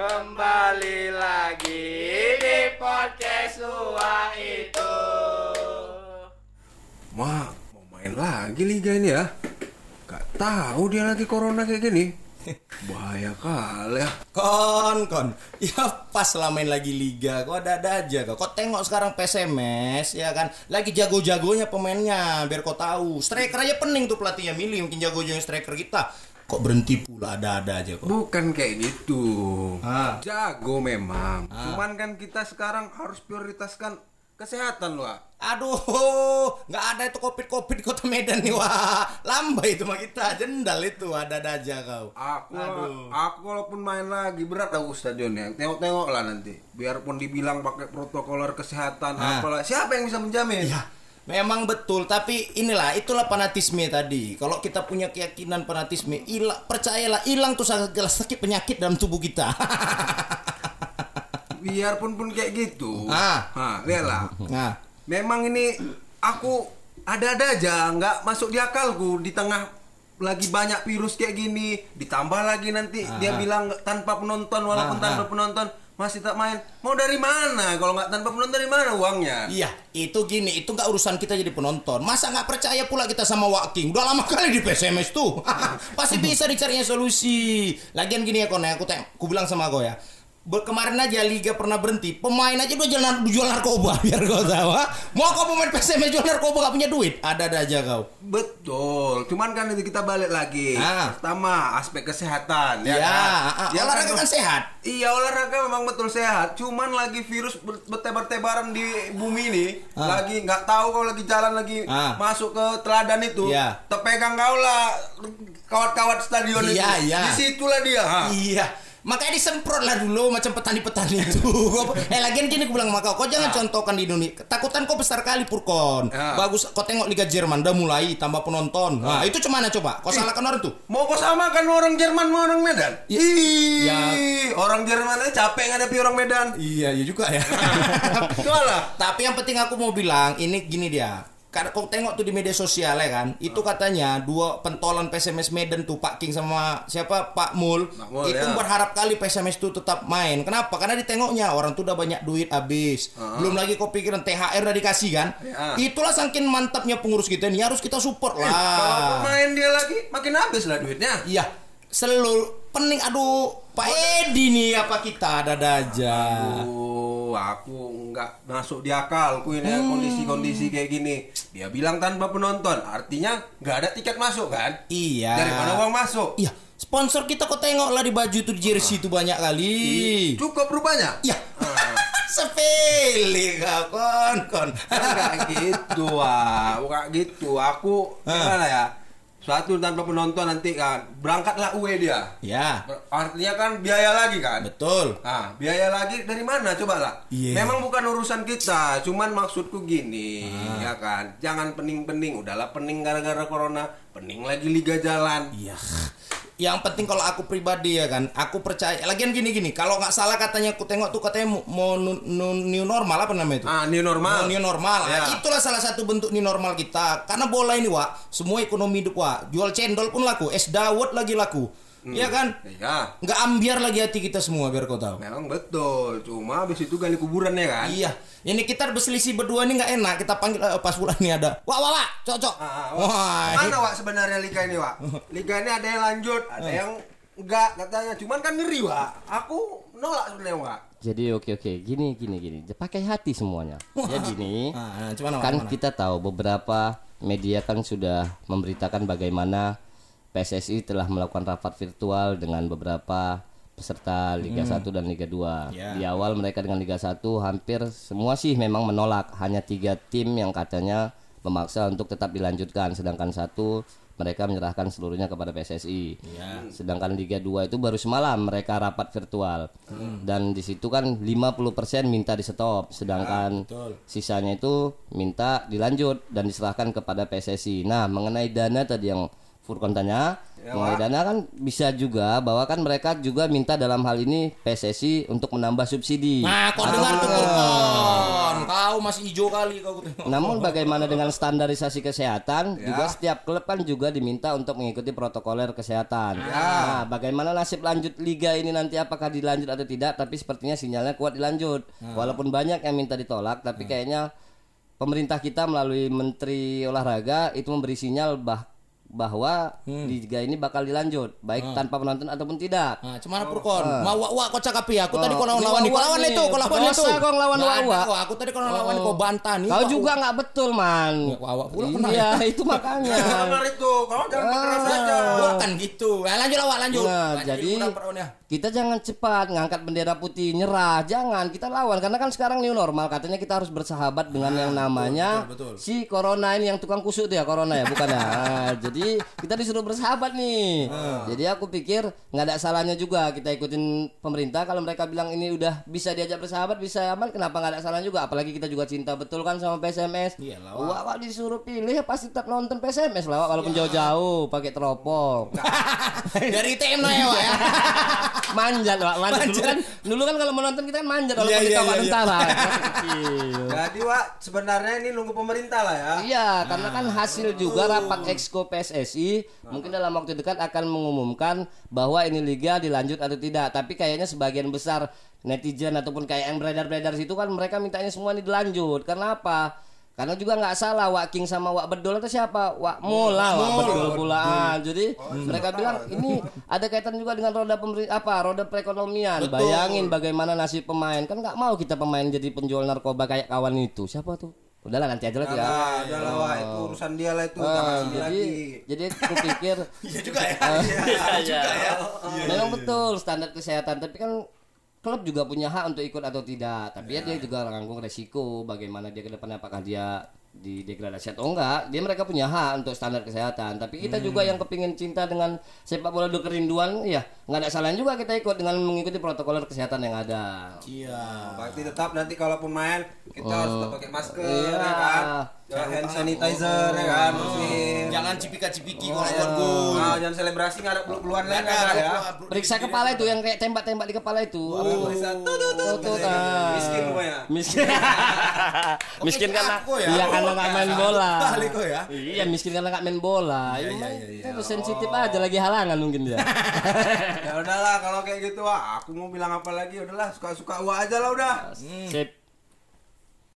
Kembali lagi di podcast Ua itu. Ma, mau main lagi liga ini ya? Gak tahu dia lagi corona kayak gini. Bahaya kali ya. Kon, kon. Ya pas lah main lagi liga, kok ada-ada aja kok. Kok tengok sekarang PSMS ya kan, lagi jago-jagonya pemainnya, biar kau tahu. Striker aja pening tuh pelatihnya milih mungkin jago-jago striker kita. Kok berhenti pula ada-ada aja kok. Bukan kayak gitu. Ah. Jago memang. Cuman kan kita sekarang harus prioritaskan kesehatan loh. Aduh, nggak ada itu covid-covid di kota Medan nih wah. Lambai itu mah kita, jendal itu ada-ada aja kau. Aku, Aduh. aku walaupun main lagi berat aku stadionnya. Tengok-tengok lah nanti. Biarpun dibilang pakai protokoler kesehatan Ah. apalah. Siapa yang bisa menjamin? Ya, memang betul. Tapi inilah, itulah fanatisme tadi. Kalau kita punya keyakinan fanatisme, ilang, percayalah, hilang tuh segala sakit penyakit dalam tubuh kita. Biarpun pun kayak gitu. Ah. Nah, lihatlah. nah, Memang ini aku ada-ada aja, nggak masuk di akalku di tengah lagi banyak virus kayak gini, ditambah lagi nanti dia bilang tanpa penonton walaupun Ah, tanpa ah. penonton masih tak main. Mau dari mana? Kalau nggak tanpa penonton dari mana uangnya? iya, itu gini, itu nggak urusan kita jadi penonton. Masa nggak percaya pula kita sama Waking? Udah lama kali di PSMS tuh. Pasti bisa dicarinya solusi. Lagian gini ya kon, ya, aku, aku bilang sama kau ya. Kemarin aja liga pernah berhenti pemain aja udah jual, jual narkoba biar kau tahu ha? mau kau pemain PSMS jual narkoba gak punya duit ada ada aja kau Betul, cuman kan itu kita balik lagi. Ah. Pertama aspek kesehatan, ya, ya, kan? ah, Ya olahraga kan sehat Iya olahraga memang betul sehat, cuman lagi virus ber- bertebar-tebaran di bumi ini, Ah. lagi nggak tahu kau lagi jalan lagi Ah. masuk ke teladan itu, Iya. terpegang kau lah kawat-kawat stadion itu, Iya, iya. di situlah dia. ha. Iya. Makanya disemprot lah dulu macam petani-petani itu. eh lagian gini aku bilang sama kau, kau jangan contohkan di Indonesia. Takutan kau besar kali Purkon. Ah. Bagus, kau tengok Liga Jerman udah mulai tambah penonton. Nah, itu cemana coba? Kau salahkan orang tuh. Mau kau samakan orang Jerman sama orang Medan? Ya. Ih, Ya. orang Jerman aja capek ngadapi orang Medan. Iya, iya juga ya. Soalnya Tapi yang penting aku mau bilang ini gini dia. Karena kau tengok tuh di media sosial ya kan, itu katanya dua pentolan PSMS Medan tuh Pak King sama siapa Pak Mul, Pak Mul, itu ya. berharap kali PSMS tuh tetap main. Kenapa? Karena ditengoknya orang tuh udah banyak duit habis. Belum lagi kau pikiran THR udah dikasih kan. Ya. Itulah saking mantapnya pengurus kita ini harus kita support kalau lah. main dia lagi makin habis lah duitnya. Iya, selalu pening aduh Pak Edi nih apa kita ada aja. Aduh, aku nggak masuk di akalku ini Hmm. kondisi-kondisi kayak gini. Dia bilang tanpa penonton, artinya nggak ada tiket masuk kan? Iya. Dari mana uang masuk? Iya, sponsor kita kok tengok lah di baju itu di jersey itu banyak kali. Cukup rupanya. Iya. Sepele kau kon kon. Enggak gitu, ah. Bukan gitu. Aku gimana ya? Suatu tanpa penonton nanti kan berangkatlah UE dia. Ya, Artinya kan biaya lagi kan? betul. Nah, biaya lagi dari mana coba lah? Iya. Memang bukan urusan kita, cuman maksudku gini, Ah. ya kan? Jangan pening-pening, udahlah pening gara-gara corona, pening lagi liga jalan. Iya. Yang penting kalau aku pribadi ya kan, aku percaya. Lagian gini gini, kalau nggak salah katanya aku tengok tuh katanya mau- nu- nu- new normal apa namanya itu? Ah, new normal. Mau new normal. Ya. Ah, itulah salah satu bentuk new normal kita. Karena bola ini, Wak, semua ekonomi hidup, Wak. Jual cendol pun laku, es dawet lagi laku. Iya kan? Iya, Nggak ambiar lagi hati kita semua biar kau tahu. memang betul. Cuma habis itu gali kuburan ya kan? Iya, ini kita berselisih berdua ini nggak enak. Kita panggil eh, pas bulan ini ada. Wah, wah, wah, cocok. Ah, ah, Wah, Wak. Mana Wak sebenarnya liga ini Wak? Liga ini ada yang lanjut, ada Eh. yang enggak katanya. Cuman kan ngeri Wak. Aku nolak sebenarnya Wak. Jadi oke oke gini gini gini pakai hati semuanya. Jadi nih Nah, nah, cuman kan kita tahu beberapa media kan sudah memberitakan bagaimana PSSI telah melakukan rapat virtual dengan beberapa peserta Liga 1 dan Liga 2. Ya. Di awal mereka dengan Liga 1 hampir semua sih memang menolak, hanya tiga tim yang katanya memaksa untuk tetap dilanjutkan sedangkan satu mereka menyerahkan seluruhnya kepada PSSI. Ya. Sedangkan Liga 2 itu baru semalam mereka rapat virtual. Dan di situ kan 50% minta di stop, sedangkan sisanya itu minta dilanjut dan diserahkan kepada PSSI. Nah, mengenai dana tadi yang Furkon tanya, mengenai dana kan bisa juga bahwa kan mereka juga minta dalam hal ini PSSI untuk menambah subsidi. Nah, kau dengar tuh. Bukan, kau masih hijau kali kau. Namun bagaimana dengan standarisasi kesehatan? Juga setiap klub kan juga diminta untuk mengikuti protokoler kesehatan. Nah, bagaimana nasib lanjut liga ini nanti apakah dilanjut atau tidak? Tapi sepertinya sinyalnya kuat dilanjut. Walaupun banyak yang minta ditolak, tapi kayaknya pemerintah kita melalui Menteri Olahraga itu memberi sinyal bah bahwa liga ini bakal dilanjut, baik tanpa penonton ataupun tidak. Nah, cuman Purkon, mau wak wak kau cakap ya. Aku tadi kau lawan ini lawan lawan itu, kau lawan itu. Kau ada, wak-wak. kau. Aku tadi kau lawan kau bantah nih. Kau Wak- juga nggak betul, man. Wak-wak pula kena. Iya, itu makanya. Benar itu, kau jangan keras aja. Gua kan gitu. Nah, lanjut lawak lanjut. Nah, Nah, jadi lawannya. kita jangan cepat ngangkat bendera putih nyerah, jangan kita lawan karena kan sekarang new normal katanya kita harus bersahabat dengan yang namanya betul, betul. si corona ini yang tukang kusuk tuh ya corona ya bukan ya. Nah, jadi kita disuruh bersahabat nih. Jadi aku pikir nggak ada salahnya juga kita ikutin pemerintah kalau mereka bilang ini udah bisa diajak bersahabat bisa aman kenapa nggak ada salahnya juga apalagi kita juga cinta betul kan sama PSMS. Iyalah, Wah, wah, disuruh pilih ya pasti tetap nonton PSMS lah Wak, walaupun jauh-jauh pakai teropong. Dari TM ya, Wak ya. manjat pak manjat dulu kan dulu kan kalau menonton kita kan manjat kalau Iya, kita iya, Wak iya, tentara Kecil. Jadi Wak, sebenarnya ini nunggu pemerintah lah ya. Iya, karena kan hasil juga rapat exco PSSI mungkin dalam waktu dekat akan mengumumkan bahwa ini liga dilanjut atau tidak. Tapi kayaknya sebagian besar netizen ataupun kayak yang beredar-beredar situ kan mereka mintanya semua ini dilanjut. Karena apa? Karena juga nggak salah Wak King sama Wak Bedol itu siapa? Wak Mola, Wak Bedol pulaan. Jadi mereka bilang ini ada kaitan juga dengan roda pemerintah apa? Roda perekonomian. Bayangin bagaimana nasib pemain. Kan nggak mau kita pemain jadi penjual narkoba kayak kawan itu. Siapa tuh? Udahlah nanti aja lah ya. Nah, udah lah Wak, itu urusan dia lah itu, sini jadi lagi. jadi aku pikir Iya juga ya. iya, memang betul standar kesehatan. Tapi kan klub juga punya hak untuk ikut atau tidak. Tapi ya dia juga menanggung resiko bagaimana dia ke depannya apakah dia di degradasi atau enggak dia mereka punya hak untuk standar kesehatan tapi kita juga yang kepingin cinta dengan sepak bola do kerinduan ya nggak ada salahnya juga kita ikut dengan mengikuti protokol kesehatan yang ada Iya. Berarti tetap nanti kalaupun main kita harus tetap pakai masker Iya. ya kan. Ya, hand sanitizer ya kan, bersihin. Jangan cipika-cipiki Oh, kalau iya. buat gol. Ah, jangan selebrasi nggak ada peluk-peluan lain ya. periksa kepala itu yang kayak tembak-tembak di kepala itu Periksa tuh tuh tuh. Ah. Miskin pokoknya. miskin miskin karena ya. iya karena nggak main bola ya. iya miskin karena nggak main bola iya, itu sensitif aja lagi halangan mungkin dia Ya udahlah kalau kayak gitu wah, aku mau bilang apa lagi udahlah suka-suka gua aja lah udah. sip